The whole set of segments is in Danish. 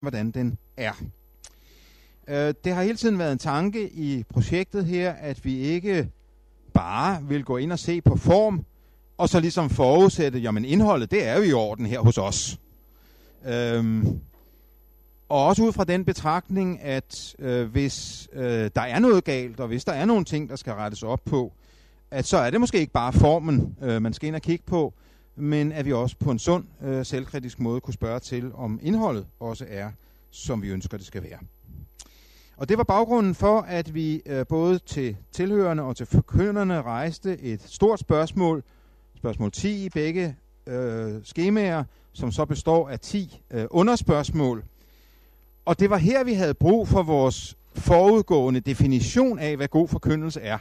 hvordan den er. Øh, det har hele tiden været en tanke i projektet her, at vi ikke bare vil gå ind og se på form, og så ligesom forudsætte, jamen indholdet, det er jo i orden her hos os. Øhm, og også ud fra den betragtning, at øh, hvis øh, der er noget galt, og hvis der er nogle ting, der skal rettes op på, at så er det måske ikke bare formen, øh, man skal ind og kigge på, men at vi også på en sund, øh, selvkritisk måde kunne spørge til, om indholdet også er, som vi ønsker, det skal være. Og det var baggrunden for, at vi øh, både til tilhørende og til forkynderne rejste et stort spørgsmål, spørgsmål 10 i begge øh, skemaer, som så består af 10 øh, underspørgsmål. Og det var her, vi havde brug for vores forudgående definition af, hvad god forkyndelse er.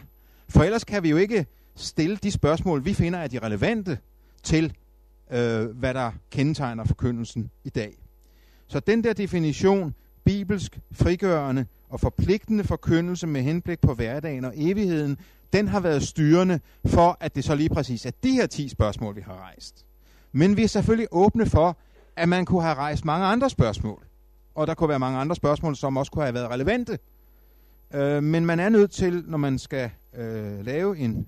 For ellers kan vi jo ikke stille de spørgsmål, vi finder er de relevante til, øh, hvad der kendetegner forkyndelsen i dag. Så den der definition, bibelsk, frigørende og forpligtende forkyndelse med henblik på hverdagen og evigheden, den har været styrende for, at det så lige præcis er de her 10 spørgsmål, vi har rejst. Men vi er selvfølgelig åbne for, at man kunne have rejst mange andre spørgsmål. Og der kunne være mange andre spørgsmål, som også kunne have været relevante. Øh, men man er nødt til, når man skal øh, lave en,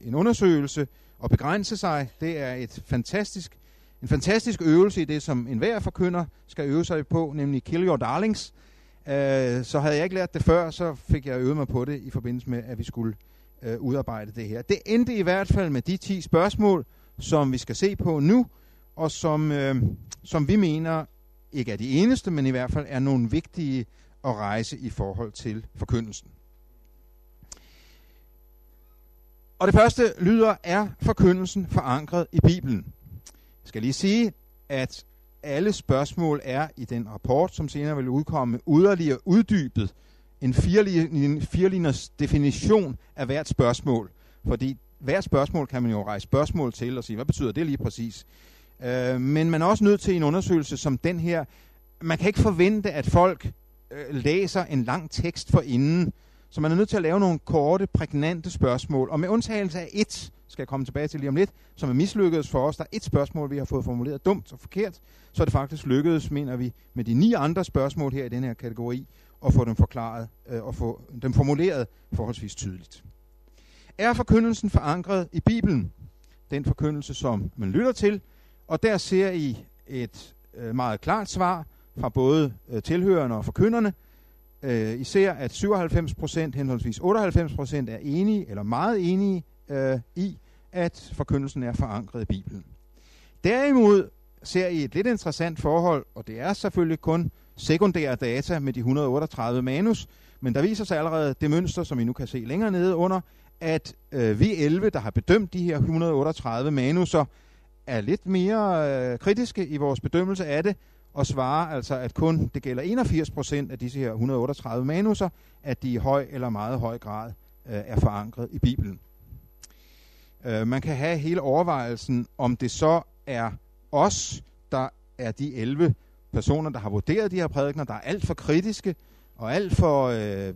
en undersøgelse og begrænse sig, det er et fantastisk, en fantastisk øvelse i det, som enhver forkynder skal øve sig på, nemlig kill your darlings. Øh, så havde jeg ikke lært det før, så fik jeg øvet mig på det i forbindelse med, at vi skulle øh, udarbejde det her. Det endte i hvert fald med de 10 spørgsmål, som vi skal se på nu, og som, øh, som vi mener ikke er de eneste, men i hvert fald er nogle vigtige at rejse i forhold til forkyndelsen. Og det første lyder, er forkyndelsen forankret i Bibelen? Jeg skal lige sige, at alle spørgsmål er i den rapport, som senere vil udkomme, yderligere uddybet en fireliners definition af hvert spørgsmål. Fordi hvert spørgsmål kan man jo rejse spørgsmål til og sige, hvad betyder det lige præcis? Øh, men man er også nødt til en undersøgelse som den her. Man kan ikke forvente, at folk øh, læser en lang tekst for inden. Så man er nødt til at lave nogle korte, prægnante spørgsmål. Og med undtagelse af et, skal jeg komme tilbage til lige om lidt, som er mislykkedes for os. Der er et spørgsmål, vi har fået formuleret dumt og forkert. Så er det faktisk lykkedes, mener vi, med de ni andre spørgsmål her i den her kategori, at få dem forklaret øh, og få dem formuleret forholdsvis tydeligt. Er forkyndelsen forankret i Bibelen? Den forkyndelse, som man lytter til. Og der ser I et øh, meget klart svar fra både øh, tilhørende og forkynderne. Øh, I ser, at 97 procent, henholdsvis 98 procent, er enige eller meget enige øh, i, at forkyndelsen er forankret i Bibelen. Derimod ser I et lidt interessant forhold, og det er selvfølgelig kun sekundære data med de 138 manus, men der viser sig allerede det mønster, som I nu kan se længere nede under, at øh, vi 11, der har bedømt de her 138 manuser, er lidt mere øh, kritiske i vores bedømmelse af det, og svarer altså, at kun det gælder 81 procent af disse her 138 manuser, at de i høj eller meget høj grad øh, er forankret i Bibelen. Øh, man kan have hele overvejelsen, om det så er os, der er de 11 personer, der har vurderet de her prædikner, der er alt for kritiske og alt for øh,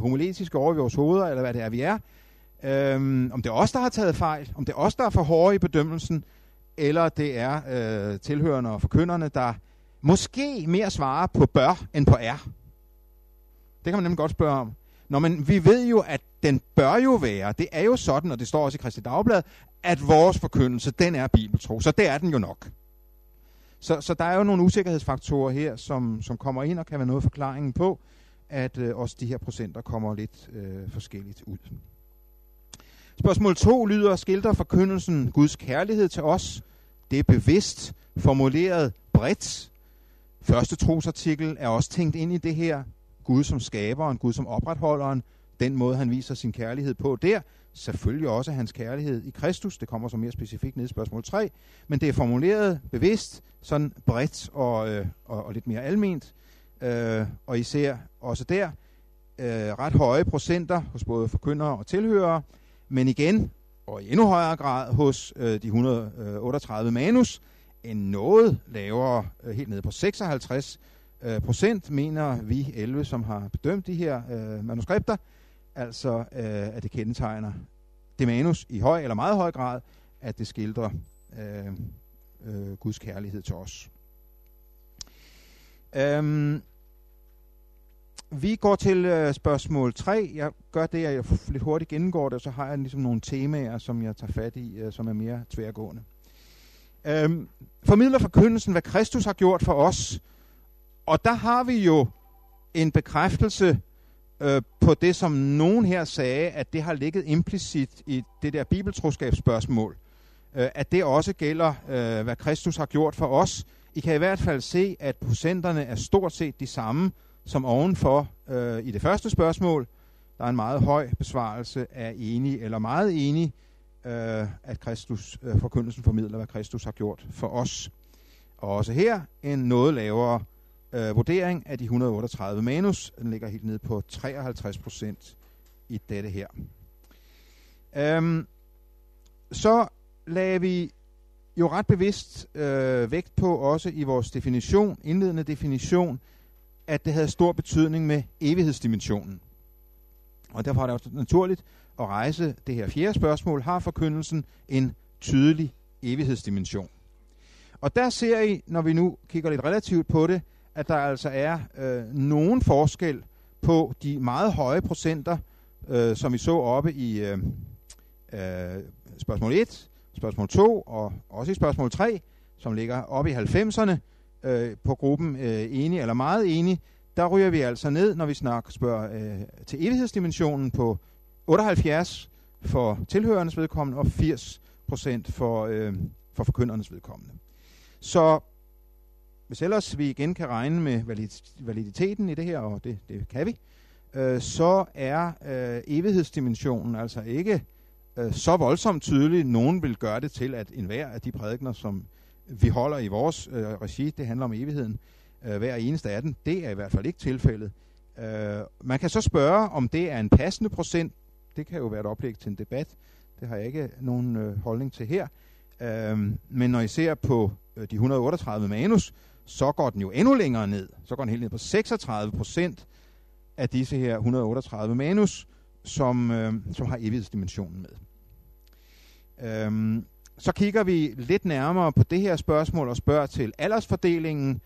homiletiske over i vores hoveder, eller hvad det er, vi er. Øhm, om det er os, der har taget fejl, om det er os, der er for hårde i bedømmelsen, eller det er øh, tilhørende og forkynderne, der måske mere svarer på bør end på er. Det kan man nemlig godt spørge om. Nå, men vi ved jo, at den bør jo være, det er jo sådan, og det står også i Kristi Dagblad, at vores forkyndelse, den er bibeltro. Så det er den jo nok. Så, så der er jo nogle usikkerhedsfaktorer her, som, som kommer ind og kan være noget forklaringen på, at øh, også de her procenter kommer lidt øh, forskelligt ud. Spørgsmål 2 lyder, skildrer forkyndelsen Guds kærlighed til os? Det er bevidst formuleret bredt. Første trosartikel er også tænkt ind i det her. Gud som skaberen, Gud som opretholderen, den måde han viser sin kærlighed på der. Selvfølgelig også hans kærlighed i Kristus, det kommer så mere specifikt ned i spørgsmål 3, men det er formuleret bevidst, sådan bredt og, øh, og, og lidt mere alment. Øh, og I ser også der øh, ret høje procenter hos både forkyndere og tilhørere, men igen, og i endnu højere grad hos øh, de 138 øh, manus, en noget lavere, øh, helt nede på 56 øh, procent, mener vi 11, som har bedømt de her øh, manuskripter, altså øh, at det kendetegner det manus i høj eller meget høj grad, at det skildrer øh, øh, Guds kærlighed til os. Øhm, vi går til øh, spørgsmål 3. Jeg gør det, at jeg lidt hurtigt gennemgår det, og så har jeg ligesom nogle temaer, som jeg tager fat i, øh, som er mere tværgående. Øhm, formidler forkyndelsen, hvad Kristus har gjort for os. Og der har vi jo en bekræftelse øh, på det, som nogen her sagde, at det har ligget implicit i det der bibeltroskabsspørgsmål. Øh, at det også gælder, øh, hvad Kristus har gjort for os. I kan i hvert fald se, at procenterne er stort set de samme som ovenfor øh, i det første spørgsmål. Der er en meget høj besvarelse af enig eller meget enig, øh, at Kristus øh, forkyndelsen formidler, hvad Kristus har gjort for os. Og også her en noget lavere øh, vurdering af de 138 manus. Den ligger helt nede på 53 procent i dette her. Øhm, så lagde vi jo ret bevidst øh, vægt på også i vores definition, indledende definition, at det havde stor betydning med evighedsdimensionen. Og derfor er det også naturligt at rejse det her fjerde spørgsmål. Har forkyndelsen en tydelig evighedsdimension? Og der ser I, når vi nu kigger lidt relativt på det, at der altså er øh, nogen forskel på de meget høje procenter, øh, som vi så oppe i øh, øh, spørgsmål 1, spørgsmål 2 og også i spørgsmål 3, som ligger oppe i 90'erne, øh, på gruppen øh, enige eller meget enige, der ryger vi altså ned, når vi snakker spørger øh, til evighedsdimensionen på 78 for tilhørernes vedkommende og 80 procent for, øh, for forkyndernes vedkommende. Så hvis ellers vi igen kan regne med validiteten i det her, og det, det kan vi, øh, så er øh, evighedsdimensionen altså ikke øh, så voldsomt tydelig. Nogen vil gøre det til, at enhver af de prædikner, som vi holder i vores øh, regi, det handler om evigheden, øh, Øh, hver eneste af dem. Det er i hvert fald ikke tilfældet. Øh, man kan så spørge, om det er en passende procent. Det kan jo være et oplæg til en debat. Det har jeg ikke nogen øh, holdning til her. Øh, men når I ser på øh, de 138 manus, så går den jo endnu længere ned. Så går den helt ned på 36 procent af disse her 138 manus, som, øh, som har evighedsdimensionen med. Øhm, så kigger vi lidt nærmere på det her spørgsmål og spørger til aldersfordelingen.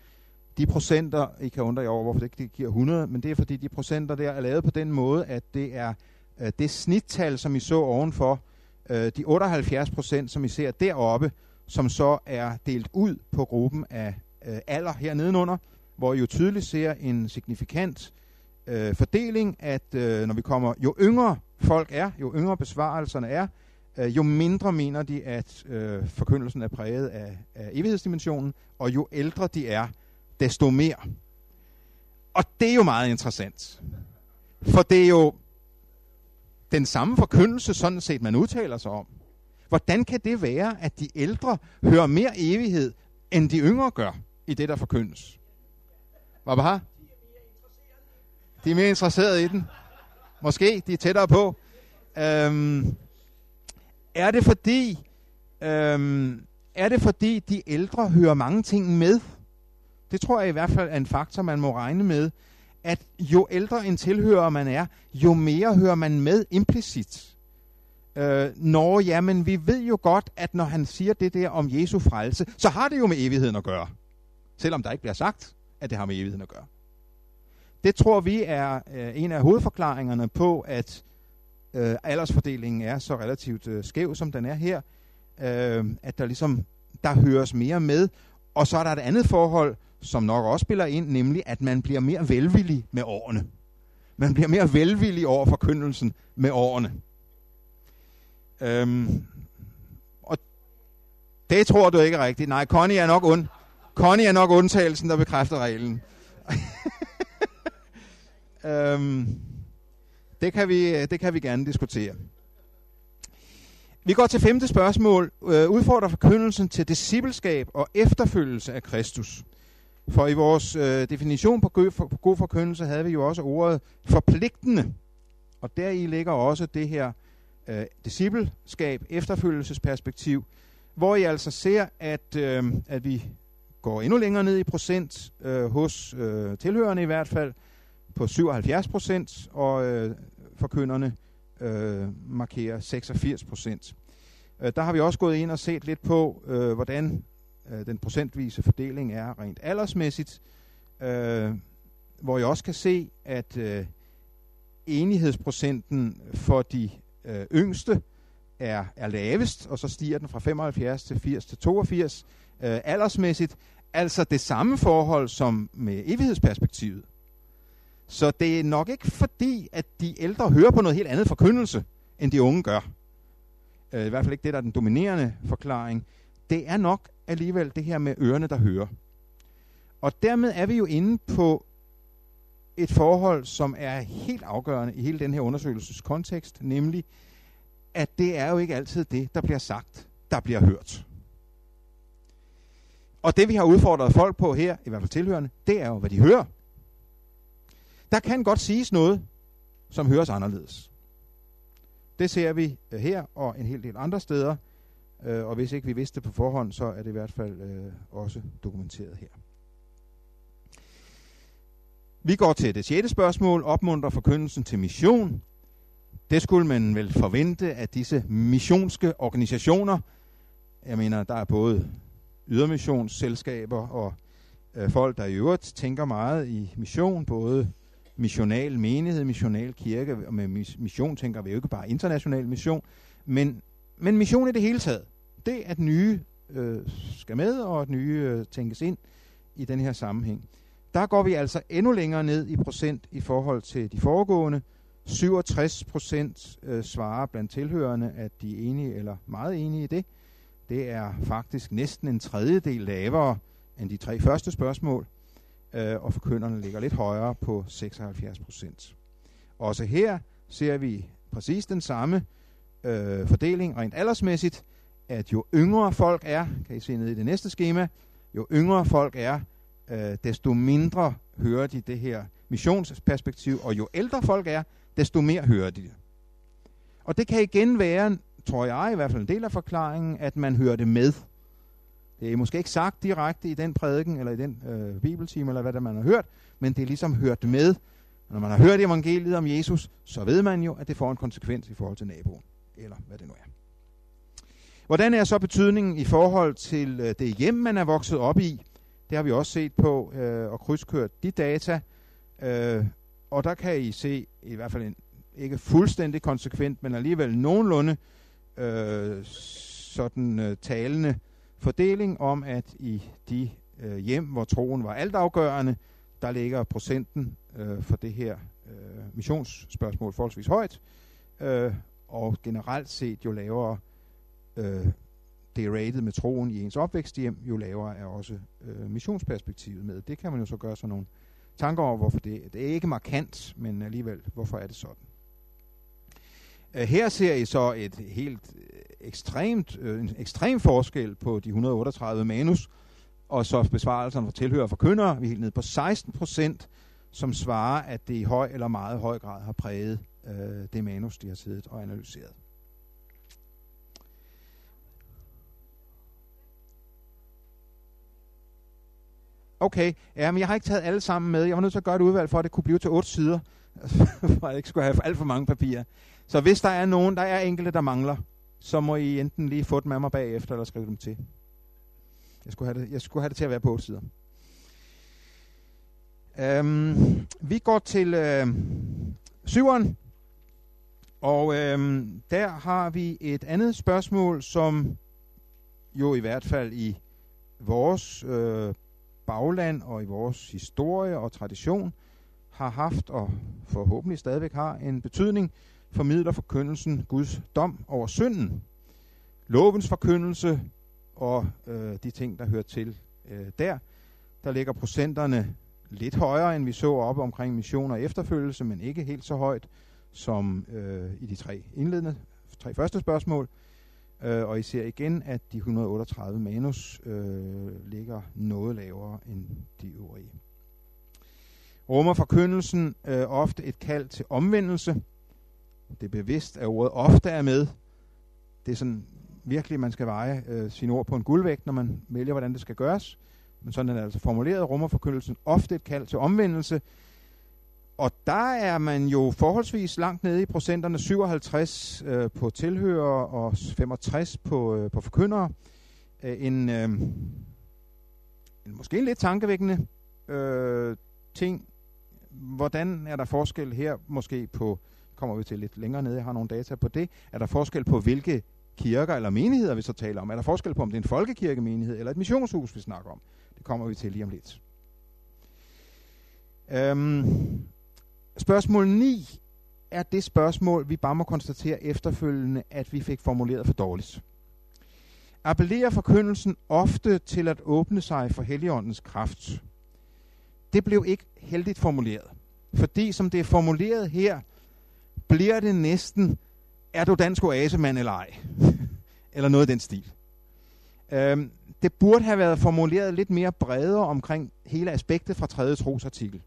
De procenter, I kan undre jer over, hvorfor det ikke giver 100, men det er fordi de procenter der er lavet på den måde, at det er øh, det snittal, som I så ovenfor, øh, de 78 procent, som I ser deroppe, som så er delt ud på gruppen af øh, alder her nedenunder, hvor I jo tydeligt ser en signifikant øh, fordeling, at øh, når vi kommer, jo yngre folk er, jo yngre besvarelserne er, øh, jo mindre mener de, at øh, forkyndelsen er præget af, af evighedsdimensionen, og jo ældre de er, desto mere. Og det er jo meget interessant. For det er jo den samme forkyndelse, sådan set, man udtaler sig om. Hvordan kan det være, at de ældre hører mere evighed, end de yngre gør i det, der forkyndes? Hvad var De er mere interesserede i den. Måske, de er tættere på. Øhm, er det fordi, øhm, er det fordi de ældre hører mange ting med? Det tror jeg i hvert fald er en faktor, man må regne med, at jo ældre en tilhører man er, jo mere hører man med implicit. Øh, når, jamen, vi ved jo godt, at når han siger det der om Jesu frelse, så har det jo med evigheden at gøre. Selvom der ikke bliver sagt, at det har med evigheden at gøre. Det tror vi er øh, en af hovedforklaringerne på, at øh, aldersfordelingen er så relativt øh, skæv, som den er her, øh, at der ligesom der høres mere med. Og så er der et andet forhold, som nok også spiller ind, nemlig at man bliver mere velvillig med årene. Man bliver mere velvillig over forkyndelsen med årene. Øhm, og det tror du ikke rigtigt. Nej, Connie er nok, und Connie er nok undtagelsen, der bekræfter reglen. øhm, det kan vi, det kan vi gerne diskutere. Vi går til femte spørgsmål. Øh, udfordrer forkyndelsen til discipleskab og efterfølgelse af Kristus. For i vores øh, definition på god, for, på god forkyndelse havde vi jo også ordet forpligtende. Og deri ligger også det her øh, discipleskab, efterfølgelsesperspektiv, hvor I altså ser, at, øh, at vi går endnu længere ned i procent øh, hos øh, tilhørende i hvert fald, på 77 procent, og øh, forkynderne øh, markerer 86 procent. Øh, der har vi også gået ind og set lidt på, øh, hvordan øh, den procentvise fordeling er rent aldersmæssigt. øh, hvor jeg også kan se, at øh, enighedsprocenten for de øh, yngste er, er lavest, og så stiger den fra 75 til 80 til 82 øh, aldersmæssigt. Altså det samme forhold som med evighedsperspektivet. Så det er nok ikke fordi, at de ældre hører på noget helt andet forkyndelse, end de unge gør. Øh, I hvert fald ikke det, der er den dominerende forklaring. Det er nok alligevel det her med ørerne, der hører. Og dermed er vi jo inde på et forhold, som er helt afgørende i hele den her undersøgelses kontekst, nemlig, at det er jo ikke altid det, der bliver sagt, der bliver hørt. Og det vi har udfordret folk på her, i hvert fald tilhørende, det er jo, hvad de hører. Der kan godt siges noget, som høres anderledes. Det ser vi her og en hel del andre steder, øh, og hvis ikke vi vidste det på forhånd, så er det i hvert fald øh, også dokumenteret her. Vi går til det sjette spørgsmål. Opmuntrer forkyndelsen til mission? Det skulle man vel forvente af disse missionske organisationer. Jeg mener, der er både ydermissionsselskaber og øh, folk, der i øvrigt tænker meget i mission, både missional menighed, missional kirke, og med mission tænker vi jo ikke bare international mission, men, men mission i det hele taget. Det, at nye øh, skal med, og at nye øh, tænkes ind i den her sammenhæng. Der går vi altså endnu længere ned i procent i forhold til de foregående. 67 procent øh, svarer blandt tilhørende, at de er enige eller meget enige i det. Det er faktisk næsten en tredjedel lavere end de tre første spørgsmål, øh, og forkynderne ligger lidt højere på 76 procent. Også her ser vi præcis den samme øh, fordeling rent aldersmæssigt, at jo yngre folk er, kan I se ned i det næste schema, jo yngre folk er, øh, desto mindre hører de det her missionsperspektiv, og jo ældre folk er, desto mere hører de det. Og det kan igen være, tror jeg i hvert fald en del af forklaringen, at man hører det med. Det er måske ikke sagt direkte i den prædiken, eller i den øh, bibeltime, eller hvad det man har hørt, men det er ligesom hørt med. Når man har hørt evangeliet om Jesus, så ved man jo, at det får en konsekvens i forhold til naboen, eller hvad det nu er. Hvordan er så betydningen i forhold til øh, det hjem, man er vokset op i? Det har vi også set på øh, og krydskørt de data. Øh, og der kan I se i hvert fald en ikke fuldstændig konsekvent, men alligevel nogenlunde øh, sådan øh, talende fordeling om, at i de øh, hjem, hvor troen var altafgørende, der ligger procenten øh, for det her øh, missionsspørgsmål forholdsvis højt, øh, og generelt set jo lavere øh, det er rated med troen i ens opvæksthjem, jo lavere er også øh, missionsperspektivet med. Det kan man jo så gøre sådan nogle tanker over, hvorfor det, det er ikke markant, men alligevel, hvorfor er det sådan. Øh, her ser I så et helt øh, ekstremt, øh, en ekstrem forskel på de 138 manus, og så besvarelserne fra tilhører for kønnere. Vi er helt nede på 16 procent, som svarer, at det i høj eller meget høj grad har præget øh, det manus, de har siddet og analyseret. Okay, ja, men jeg har ikke taget alle sammen med. Jeg var nødt til at gøre et udvalg for, at det kunne blive til otte sider, for at jeg ikke skulle have alt for mange papirer. Så hvis der er nogen, der er enkelte, der mangler, så må I enten lige få dem med mig bagefter, eller skrive dem til. Jeg skulle have det, jeg skulle have det til at være på otte sider. Øhm, vi går til øh, syveren, og uh, der har vi et andet spørgsmål, som jo i hvert fald i vores øh, bagland og i vores historie og tradition har haft og forhåbentlig stadigvæk har en betydning, formidler forkyndelsen Guds dom over synden. Lovens forkyndelse og øh, de ting, der hører til øh, der. Der ligger procenterne lidt højere, end vi så op omkring mission og efterfølgelse, men ikke helt så højt som øh, i de tre indledende, tre første spørgsmål. Øh, og I ser igen, at de 138 manus øh, ligger noget lavere end de øvrige. Rummer forkyndelsen øh, ofte et kald til omvendelse. Det er bevidst, at ordet ofte er med. Det er sådan virkelig, man skal veje øh, sine ord på en guldvægt, når man vælger, hvordan det skal gøres. Men sådan er det altså formuleret. Rummer forkyndelsen ofte et kald til omvendelse. Og der er man jo forholdsvis langt nede i procenterne, 57 øh, på tilhører og 65 på, øh, på forkyndere. Øh, en, øh, en måske en lidt tankevækkende øh, ting. Hvordan er der forskel her måske på, kommer vi til lidt længere nede, jeg har nogle data på det, er der forskel på hvilke kirker eller menigheder, vi så taler om? Er der forskel på, om det er en folkekirkemenighed eller et missionshus, vi snakker om? Det kommer vi til lige om lidt. Øhm, spørgsmål 9 er det spørgsmål, vi bare må konstatere efterfølgende, at vi fik formuleret for dårligt. Appellerer forkyndelsen ofte til at åbne sig for Helligåndens kraft? Det blev ikke heldigt formuleret. Fordi som det er formuleret her, bliver det næsten, er du dansk oasemand eller ej? eller noget af den stil. Øhm, det burde have været formuleret lidt mere bredere omkring hele aspektet fra tredje trosartikel.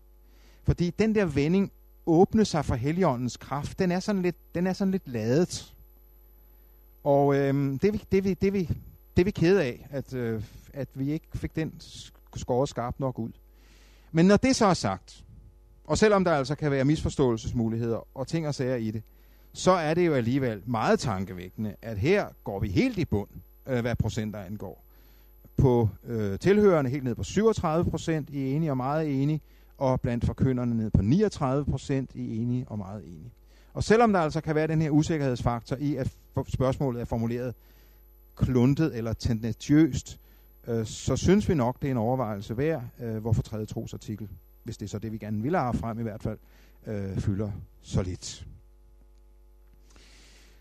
Fordi den der vending, åbne sig for Helligåndens kraft, den er sådan lidt, den er sådan lidt ladet. Og øhm, det, vi, det, vi, det, vi, det er vi kede af, at, øh, at vi ikke fik den skåret skarpt nok ud. Men når det så er sagt, og selvom der altså kan være misforståelsesmuligheder og ting og sager i det, så er det jo alligevel meget tankevækkende, at her går vi helt i bund, øh, hvad procenter angår. På øh, tilhørende helt ned på 37 procent i enige og meget enige, og blandt forkynderne ned på 39 procent i enige og meget enige. Og selvom der altså kan være den her usikkerhedsfaktor i, at spørgsmålet er formuleret kluntet eller tendentiøst, øh, så synes vi nok, det er en overvejelse værd, øh, hvorfor tredje trosartikel, hvis det er så det, vi gerne vil have frem i hvert fald, øh, fylder så lidt.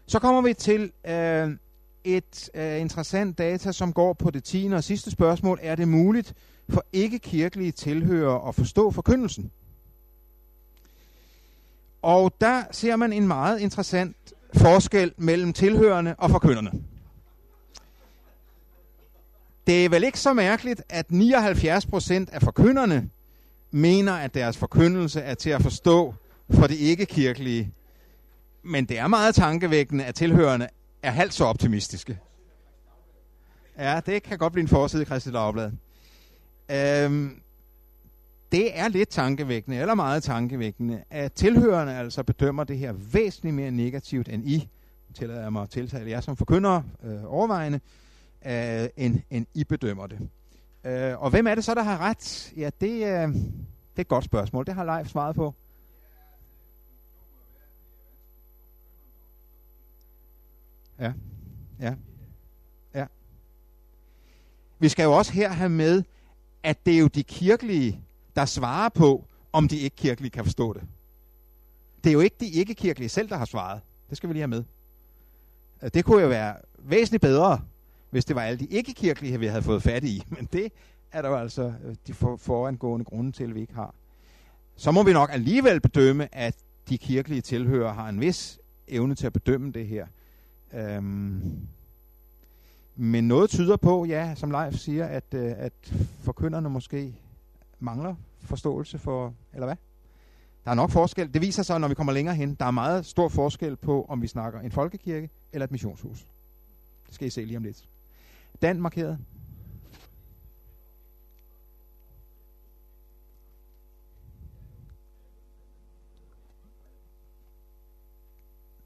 Så kommer vi til øh, et øh, interessant data, som går på det tiende og sidste spørgsmål. Er det muligt for ikke-kirkelige tilhører at forstå forkyndelsen? Og der ser man en meget interessant forskel mellem tilhørende og forkynderne. Det er vel ikke så mærkeligt, at 79% af forkynderne mener, at deres forkyndelse er til at forstå for de ikke-kirkelige. Men det er meget tankevækkende, at tilhørende er halvt så optimistiske. Ja, det kan godt blive en forside i Kristelig Dagblad. Øhm, det er lidt tankevækkende, eller meget tankevækkende, at tilhørende altså bedømmer det her væsentligt mere negativt end I, tillader jeg mig at tiltale jer som forkyndere øh, overvejende, øh, end, end I bedømmer det. Øh, og hvem er det så, der har ret? Ja, det, øh, det er et godt spørgsmål. Det har Leif svaret på. Ja, ja, ja. Vi skal jo også her have med, at det er jo de kirkelige, der svarer på, om de ikke kirkelige kan forstå det. Det er jo ikke de ikke-kirkelige selv, der har svaret. Det skal vi lige have med. Øh, det kunne jo være væsentligt bedre, hvis det var alle de ikke-kirkelige, vi havde fået fat i. Men det er der jo altså øh, de for, forangående grunde til, at vi ikke har. Så må vi nok alligevel bedømme, at de kirkelige tilhører har en vis evne til at bedømme det her. Øhm, men noget tyder på, ja, som Leif siger, at, øh, at forkynderne måske mangler forståelse for, eller hvad? Der er nok forskel. Det viser sig, når vi kommer længere hen, der er meget stor forskel på, om vi snakker en folkekirke eller et missionshus. Det skal I se lige om lidt. Dan markeret.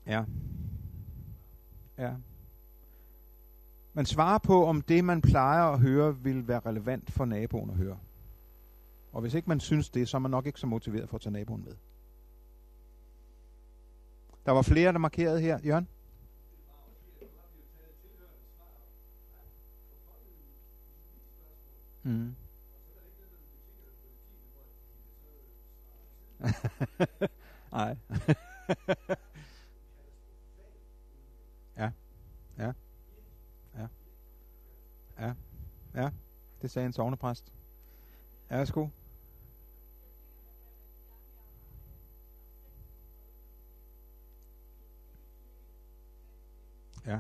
Ja. Ja. Man svarer på, om det, man plejer at høre, vil være relevant for naboen at høre. Og hvis ikke man synes det, så er man nok ikke så motiveret for at tage naboen med. Der var flere, der markerede her. Jørgen? Mm. Nej. ja. Ja. Ja. Ja. Ja. Det sagde en sovnepræst. Ja, værsgo. Ja.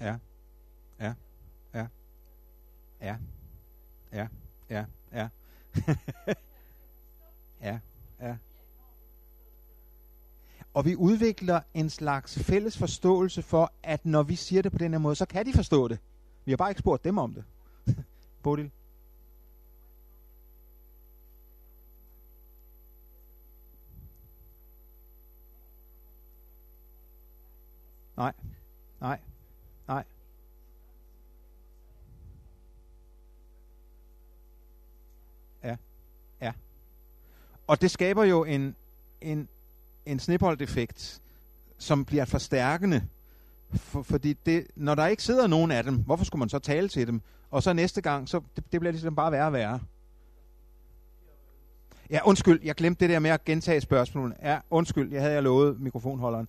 Ja. Ja. Ja. Ja. Ja, ja, ja. ja, ja. Og vi udvikler en slags fælles forståelse for, at når vi siger det på den her måde, så kan de forstå det. Vi har bare ikke spurgt dem om det. Bodil? Nej. Nej. Nej. Ja. Og det skaber jo en, en, en snibboldeffekt, som bliver forstærkende. For, fordi det, når der ikke sidder nogen af dem, hvorfor skulle man så tale til dem? Og så næste gang, så det, det bliver ligesom bare værre og værre. Ja, undskyld, jeg glemte det der med at gentage spørgsmålet. Ja, undskyld, jeg havde jeg lovet mikrofonholderen.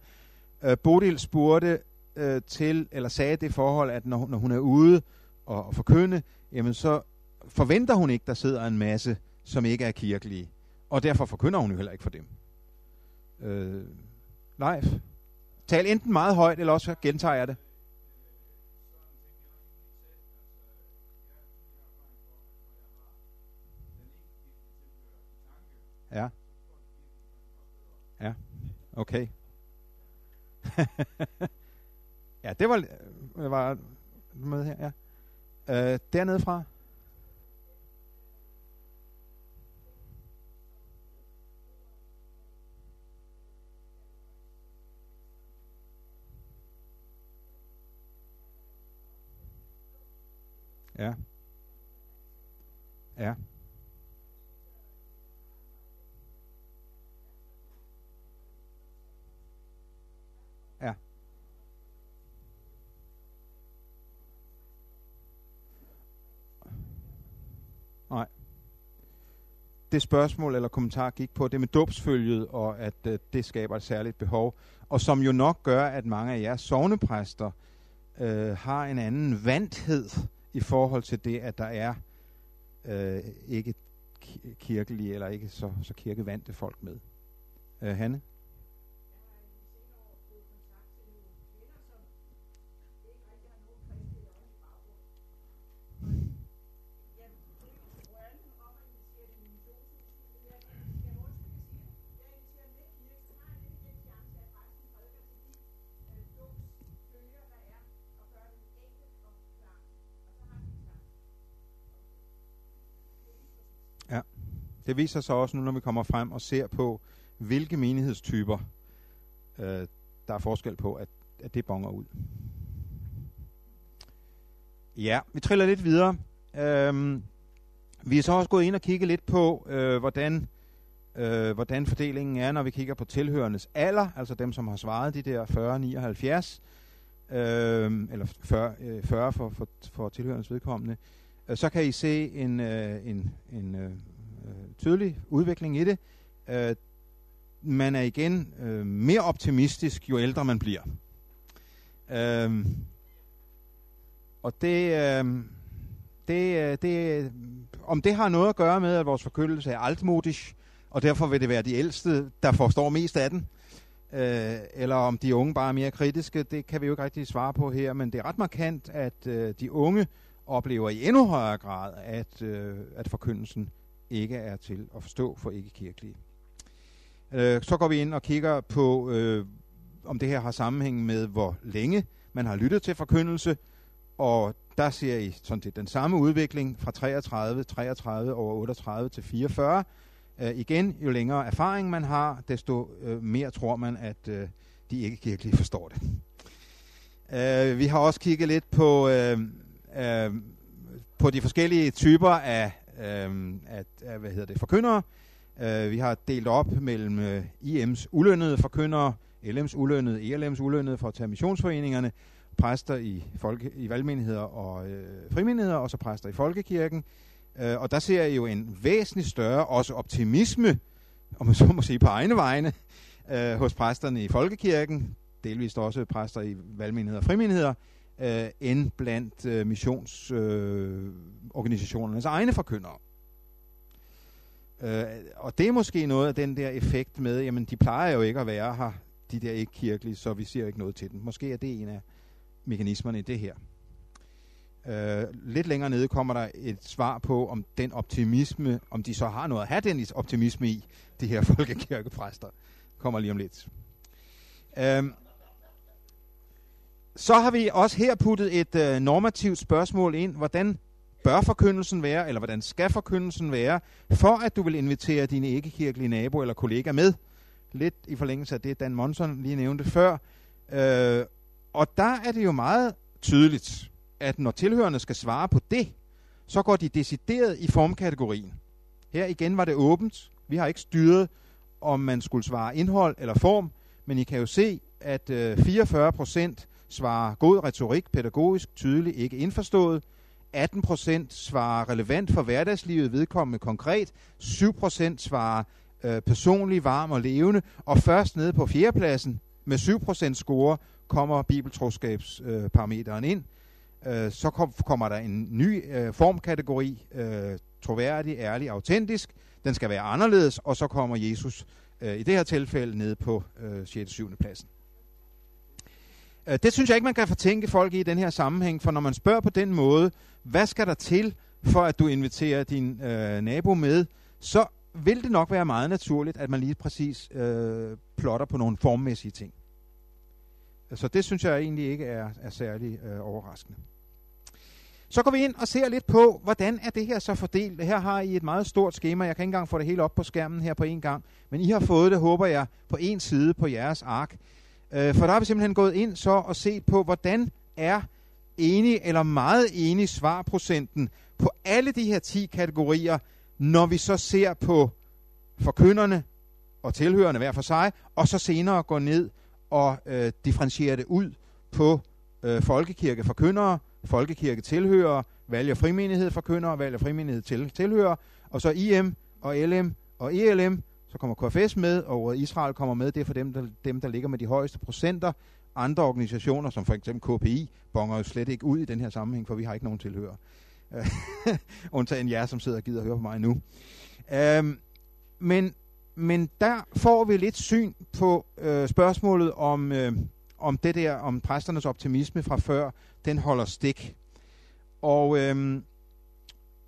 Øh, Bodil spurgte øh, til, eller sagde det forhold, at når, når hun er ude og, og forkynde, jamen så forventer hun ikke, der sidder en masse, som ikke er kirkelige. Og derfor forkynder hun jo heller ikke for dem. Øh, live. Tal enten meget højt, eller også gentager jeg det. Okay. ja, det var, øh, var med her, ja. Øh, dernede fra. Ja. Ja. Nej. Det spørgsmål eller kommentar gik på det med dåbsfølget, og at øh, det skaber et særligt behov, og som jo nok gør, at mange af jer sovnepræster øh, har en anden vandhed i forhold til det, at der er øh, ikke kirkelige eller ikke så, så kirkevante folk med. Øh, Hanne? Det viser sig også nu, når vi kommer frem og ser på, hvilke menighedstyper øh, der er forskel på, at, at det bonger ud. Ja, vi triller lidt videre. Øhm, vi er så også gået ind og kigget lidt på, øh, hvordan, øh, hvordan fordelingen er, når vi kigger på tilhørendes alder, altså dem, som har svaret de der 40-79, øhm, øh, eller 40, øh, 40 for, for, for tilhørendes vedkommende. Øh, så kan I se en, øh, en, en øh, Øh, tydelig udvikling i det. Øh, man er igen øh, mere optimistisk, jo ældre man bliver. Øh, og det, øh, det, øh, det, om det har noget at gøre med, at vores forkyndelse er altmodisk, og derfor vil det være de ældste, der forstår mest af den, øh, eller om de unge bare er mere kritiske, det kan vi jo ikke rigtig svare på her, men det er ret markant, at øh, de unge oplever i endnu højere grad, at, øh, at forkyndelsen ikke er til at forstå for ikke-kirkelige. Øh, så går vi ind og kigger på, øh, om det her har sammenhæng med, hvor længe man har lyttet til forkyndelse, og der ser I sådan set den samme udvikling fra 33, 33 over 38 til 44. Øh, igen, jo længere erfaring man har, desto øh, mere tror man, at øh, de ikke kirkelige forstår det. Øh, vi har også kigget lidt på, øh, øh, på de forskellige typer af Øhm, øh, at, at, hvad hedder det, forkyndere. Øh, vi har delt op mellem øh, IM's ulønnede forkyndere, LM's ulønnede, ELM's ulønnede for at tage missionsforeningerne, præster i, folke, i valgmenigheder og øh, frimenigheder, og så præster i folkekirken. Øh, og der ser jeg jo en væsentlig større også optimisme, om man så må sige på egne vegne, øh, hos præsterne i folkekirken, delvist også præster i valgmenigheder og frimenigheder, øh, end blandt øh, missionsorganisationernes øh, egne forkyndere. Øh, og det er måske noget af den der effekt med, jamen de plejer jo ikke at være her, de der ikke kirkelige, så vi siger ikke noget til dem. Måske er det en af mekanismerne i det her. Øh, lidt længere nede kommer der et svar på, om den optimisme, om de så har noget at have den optimisme i, de her folkekirkepræster. Kommer lige om lidt. Øh, så har vi også her puttet et øh, normativt spørgsmål ind. Hvordan bør forkyndelsen være, eller hvordan skal forkyndelsen være, for at du vil invitere dine ikke-kirkelige nabo eller kollega med? Lidt i forlængelse af det, Dan Monson lige nævnte før. Øh, og der er det jo meget tydeligt, at når tilhørende skal svare på det, så går de decideret i formkategorien. Her igen var det åbent. Vi har ikke styret, om man skulle svare indhold eller form, men I kan jo se, at øh, 44 procent svarer god retorik, pædagogisk, tydelig, ikke indforstået. 18 procent svarer relevant for hverdagslivet, vedkommende konkret. 7 procent svarer øh, personlig, varm og levende. Og først nede på fjerdepladsen med 7 procent score kommer bibeltroskabsparameteren øh, ind. Øh, så kom, kommer der en ny øh, formkategori, øh, troværdig, ærlig, autentisk. Den skal være anderledes, og så kommer Jesus øh, i det her tilfælde ned på øh, 6. og 7. pladsen. Øh, det synes jeg ikke, man kan fortænke folk i i den her sammenhæng, for når man spørger på den måde, hvad skal der til, for at du inviterer din øh, nabo med, så vil det nok være meget naturligt, at man lige præcis øh, plotter på nogle formmæssige ting. Så det synes jeg egentlig ikke er, er særlig øh, overraskende. Så går vi ind og ser lidt på, hvordan er det her så fordelt. Her har I et meget stort schema. Jeg kan ikke engang få det hele op på skærmen her på en gang. Men I har fået det, håber jeg, på en side på jeres ark. Øh, for der har vi simpelthen gået ind så og set på, hvordan er enig eller meget enig svarprocenten på alle de her 10 kategorier, når vi så ser på forkynderne og tilhørende hver for sig, og så senere går ned og øh, differentierer det ud på øh, folkekirke forkyndere, folkekirke tilhører, valg og frimenighed forkyndere, valg og frimenighed til, tilhører, og så IM og LM og ELM, så kommer KFS med, og Israel kommer med. Det er for dem, der, dem, der ligger med de højeste procenter. Andre organisationer, som for eksempel KPI, bonger jo slet ikke ud i den her sammenhæng, for vi har ikke nogen tilhører. Undtagen jer, som sidder og gider at høre på mig nu. Øhm, men, men der får vi lidt syn på øh, spørgsmålet om, øh, om det der, om præsternes optimisme fra før, den holder stik. Og, øhm,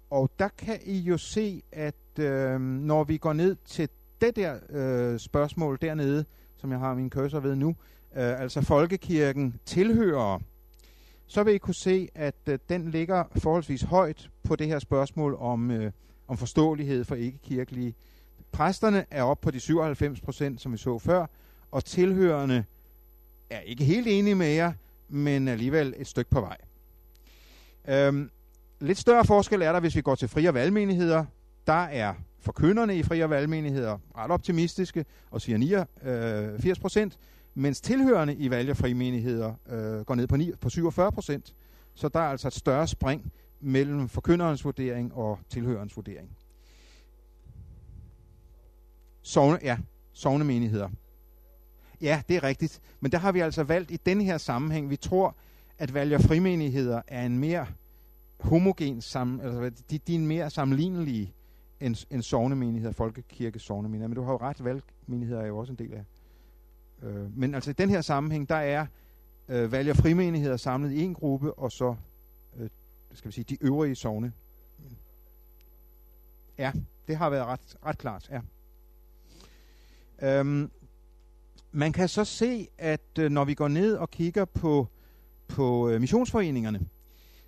og der kan I jo se, at øh, når vi går ned til det der øh, spørgsmål dernede, som jeg har min cursor ved nu, øh, altså folkekirken tilhører, så vil I kunne se, at øh, den ligger forholdsvis højt på det her spørgsmål om, øh, om forståelighed for ikke-kirkelige. Præsterne er oppe på de 97 procent, som vi så før, og tilhørende er ikke helt enige med jer, men alligevel et stykke på vej. Øhm, lidt større forskel er der, hvis vi går til frie og valgmenigheder. Der er forkynderne i fri- og valgmenigheder ret optimistiske og siger 89 øh, procent, mens tilhørende i valg- og frimenigheder øh, går ned på, 9, på 47 procent. Så der er altså et større spring mellem forkynderens vurdering og tilhørens vurdering. Sovne, ja, sovne menigheder. Ja, det er rigtigt. Men der har vi altså valgt i den her sammenhæng. Vi tror, at valg- og frimenigheder er en mere homogen sammen, altså de, de er mere sammenlignelige en, end sovnemenigheder, folkekirke sovnemenighed, Men du har jo ret, valgmenigheder er jo også en del af. Øh, men altså i den her sammenhæng, der er øh, valg- og frimenigheder samlet i en gruppe, og så, øh, skal vi sige, de øvrige sovne. Ja, det har været ret, ret klart, ja. Øhm, man kan så se, at øh, når vi går ned og kigger på, på øh, missionsforeningerne,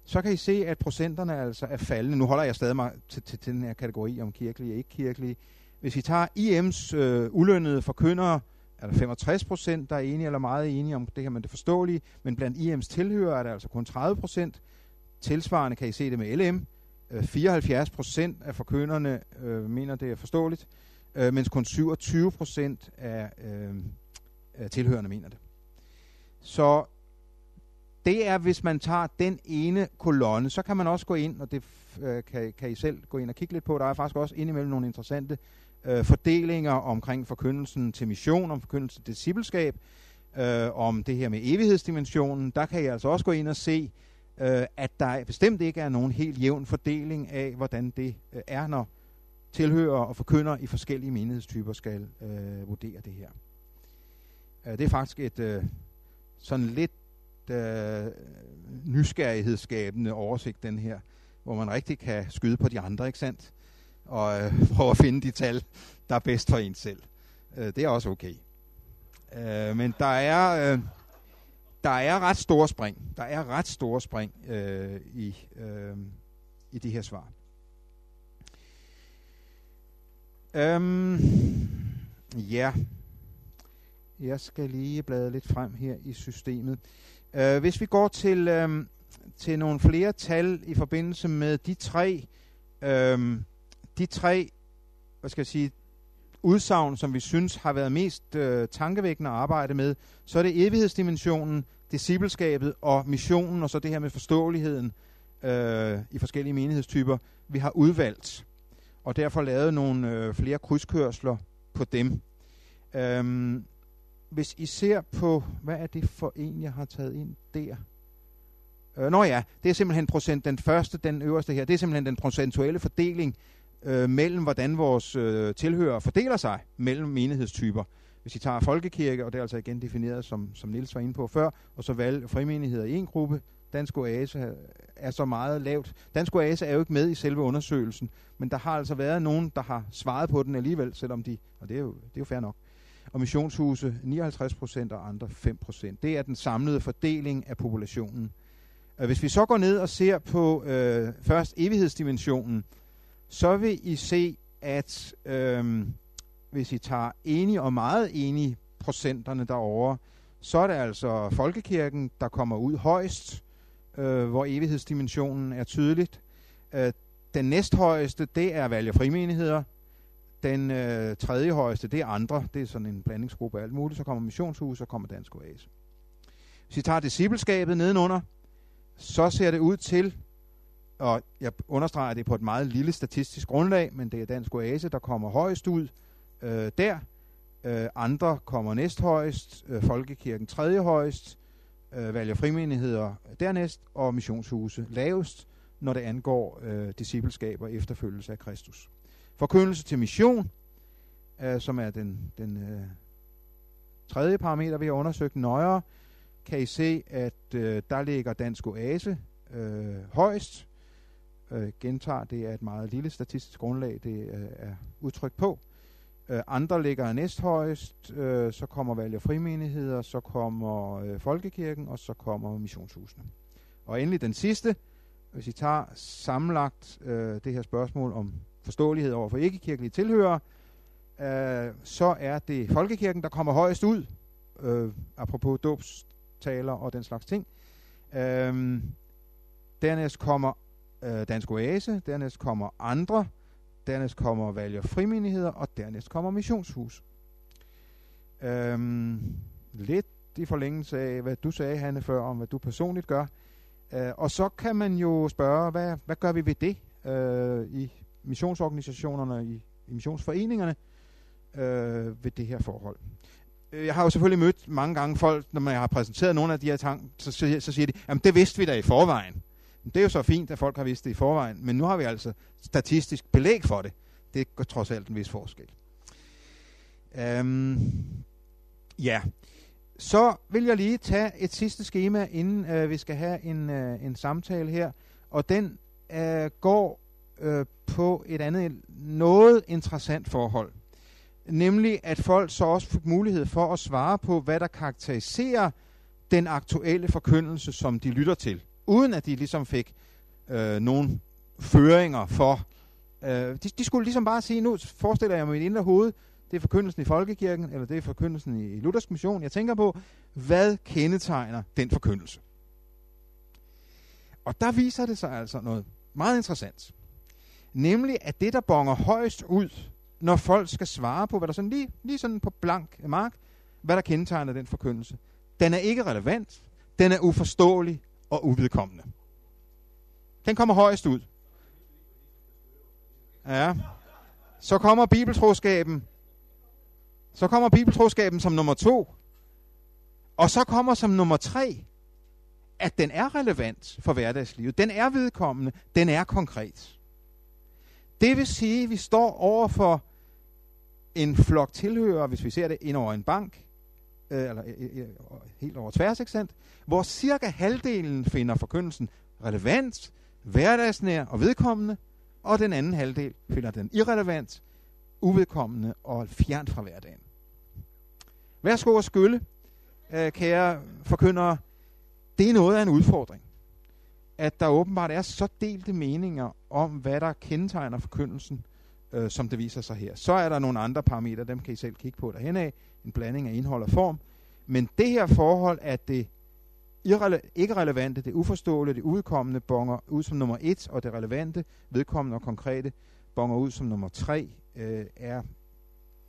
så kan I se, at procenterne altså er faldende. Nu holder jeg stadig mig til, til, til den her kategori om kirkelige og ikke kirkelige. Hvis I tager IM's øh, ulønnede forkyndere, er der 65 procent, der er enige eller meget enige om det her, men det forståelige. Men blandt IM's tilhører er der altså kun 30 procent. Tilsvarende kan I se det med LM. Øh, 74 procent af forkynderne øh, mener, det er forståeligt, øh, mens kun 27 procent af øh, tilhørende mener det. Så det er, hvis man tager den ene kolonne, så kan man også gå ind, og det øh, kan, kan I selv gå ind og kigge lidt på. Der er faktisk også indimellem nogle interessante øh, fordelinger omkring forkyndelsen til mission, om forkyndelsen til discipleskab, øh, om det her med evighedsdimensionen. Der kan I altså også gå ind og se, øh, at der bestemt ikke er nogen helt jævn fordeling af, hvordan det øh, er, når tilhører og forkynder i forskellige menighedstyper skal øh, vurdere det her. Øh, det er faktisk et øh, sådan lidt øh, nysgerrighedsskabende oversigt, den her, hvor man rigtig kan skyde på de andre, ikke sandt? Og øh, prøve at finde de tal, der er bedst for en selv. Øh, det er også okay. Øh, men der er, øh, der er ret store spring. Der er ret store spring øh, i, øh, i de her svar. Øhm, ja, jeg skal lige blade lidt frem her i systemet. Uh, hvis vi går til, um, til nogle flere tal i forbindelse med de tre, um, de tre hvad skal jeg sige, udsagn, som vi synes har været mest øh, tankevækkende at arbejde med, så er det evighedsdimensionen, discipleskabet og missionen, og så det her med forståeligheden øh, i forskellige menighedstyper, vi har udvalgt. Og derfor lavet nogle øh, flere krydskørsler på dem. Øhm, hvis I ser på, hvad er det for en, jeg har taget ind der? Øh, nå ja, det er simpelthen procent, den første, den øverste her, det er simpelthen den procentuelle fordeling øh, mellem, hvordan vores øh, tilhører fordeler sig mellem menighedstyper. Hvis I tager folkekirke, og det er altså igen defineret, som, som Nils var inde på før, og så valg frimenigheder i en gruppe, Dansk Oase er så meget lavt. Dansk Oase er jo ikke med i selve undersøgelsen, men der har altså været nogen, der har svaret på den alligevel, selvom de, og det er jo, det er jo fair nok. Og missionshuse 59 procent og andre 5 procent. Det er den samlede fordeling af populationen. Hvis vi så går ned og ser på øh, først evighedsdimensionen, så vil I se, at øh, hvis I tager enige og meget enige procenterne derovre, så er det altså folkekirken, der kommer ud højst, øh, hvor evighedsdimensionen er tydeligt. Øh, den næsthøjeste, det er valg frimenigheder. Den øh, tredje højeste, det er andre. Det er sådan en blandingsgruppe af alt muligt. Så kommer missionshus, så kommer Dansk Oase. Hvis vi tager discipleskabet nedenunder, så ser det ud til, og jeg understreger det på et meget lille statistisk grundlag, men det er Dansk Oase, der kommer højst ud øh, der. Øh, andre kommer næsthøjst, øh, Folkekirken tredje højst, øh, valg frimenigheder dernæst, og missionshuse lavest, når det angår øh, discipleskab og efterfølgelse af Kristus. Forkyndelse til mission, øh, som er den, den øh, tredje parameter, vi har undersøgt nøjere, kan I se, at øh, der ligger Dansk Oase øh, højst. Øh, gentager, det er et meget lille statistisk grundlag, det øh, er udtrykt på. Øh, andre ligger næsthøjst, øh, så kommer valg- og frimenigheder, så kommer øh, folkekirken, og så kommer missionshusene. Og endelig den sidste, hvis I tager sammenlagt øh, det her spørgsmål om forståelighed over for ikke-kirkelige tilhører, øh, så er det folkekirken, der kommer højst ud, øh, apropos dåbstaler og den slags ting. Øh, dernæst kommer øh, Dansk Oase, dernæst kommer andre, dernæst kommer valg- og frimenigheder, og dernæst kommer missionshus. Øhm, lidt i forlængelse af, hvad du sagde, Hanne, før, om hvad du personligt gør. Øh, og så kan man jo spørge, hvad, hvad gør vi ved det øh, i missionsorganisationerne, i, i missionsforeningerne, øh, ved det her forhold. Øh, jeg har jo selvfølgelig mødt mange gange folk, når man har præsenteret nogle af de her ting, så, så, så siger de, jamen det vidste vi da i forvejen. Men Det er jo så fint, at folk har vidst det i forvejen, men nu har vi altså statistisk belæg for det. Det går trods alt en vis forskel. Øhm, ja, så vil jeg lige tage et sidste schema, inden øh, vi skal have en, øh, en samtale her. Og den øh, går øh, på et andet, noget interessant forhold. Nemlig, at folk så også fik mulighed for at svare på, hvad der karakteriserer den aktuelle forkyndelse, som de lytter til uden at de ligesom fik øh, nogle føringer for. Øh, de, de skulle ligesom bare sige, nu forestiller jeg mig mit indre hoved, det er forkyndelsen i Folkekirken, eller det er forkyndelsen i, i Luthers Mission. Jeg tænker på, hvad kendetegner den forkyndelse? Og der viser det sig altså noget meget interessant. Nemlig, at det, der bonger højst ud, når folk skal svare på, hvad der sådan lige, lige sådan på blank mark, hvad der kendetegner den forkyndelse, den er ikke relevant, den er uforståelig, og uvedkommende. Den kommer højst ud. Ja. Så kommer bibeltroskaben. Så kommer bibeltroskaben som nummer to. Og så kommer som nummer tre, at den er relevant for hverdagslivet. Den er vedkommende. Den er konkret. Det vil sige, at vi står over for en flok tilhører, hvis vi ser det ind over en bank, øh, eller øh, øh, øh, helt over tværs, ikke sandt? hvor cirka halvdelen finder forkyndelsen relevant, hverdagsnær og vedkommende, og den anden halvdel finder den irrelevant, uvedkommende og fjernt fra hverdagen. Værsgo at skylde, øh, kære forkyndere. Det er noget af en udfordring, at der åbenbart er så delte meninger om, hvad der kendetegner forkyndelsen, øh, som det viser sig her. Så er der nogle andre parametre, dem kan I selv kigge på derhen af, en blanding af indhold og form. Men det her forhold, at det irrele- ikke relevante, det uforståelige, det udkommende bonger ud som nummer et, og det relevante, vedkommende og konkrete bonger ud som nummer tre, øh, er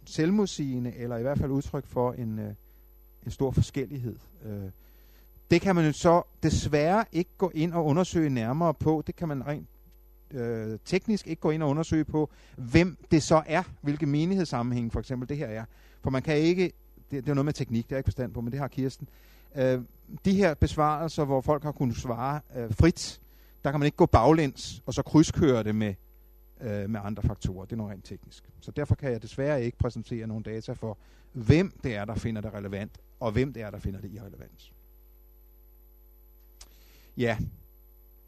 selvmodsigende, eller i hvert fald udtryk for en, øh, en stor forskellighed. Øh, det kan man jo så desværre ikke gå ind og undersøge nærmere på. Det kan man rent øh, teknisk ikke gå ind og undersøge på, hvem det så er, hvilke menighedssammenhæng for eksempel det her er. For man kan ikke, det, det er noget med teknik, det er jeg ikke forstand på, men det har Kirsten. Øh, de her besvarelser, hvor folk har kunnet svare øh, frit, der kan man ikke gå baglæns og så krydskøre det med, øh, med andre faktorer. Det er noget rent teknisk. Så derfor kan jeg desværre ikke præsentere nogle data for, hvem det er, der finder det relevant, og hvem det er, der finder det irrelevant. Ja,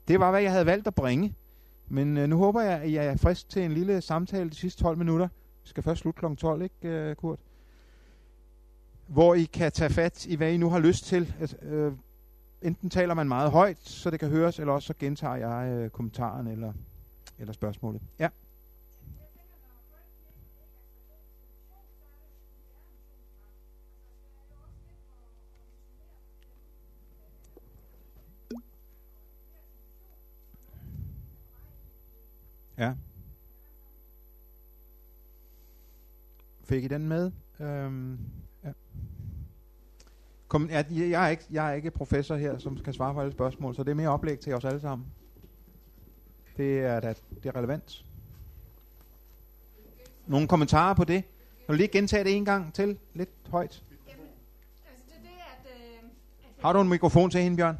det var, hvad jeg havde valgt at bringe. Men øh, nu håber jeg, at jeg er frisk til en lille samtale de sidste 12 minutter. Vi skal først slutte kl. 12, ikke øh, Kurt? Hvor I kan tage fat i, hvad I nu har lyst til. Altså, øh, enten taler man meget højt, så det kan høres, eller også så gentager jeg øh, kommentaren eller, eller spørgsmålet. Ja. Ja. Fik I den med? Øhm, ja. Kom, ja, jeg, er ikke, jeg er ikke professor her, som kan svare på alle spørgsmål, så det er mere oplæg til os alle sammen. Det er da det er relevant. Nogle kommentarer på det? Kan du lige gentage det en gang til? Lidt højt. Jamen, altså det er det, at, øh, at Har du en mikrofon til hende, Bjørn?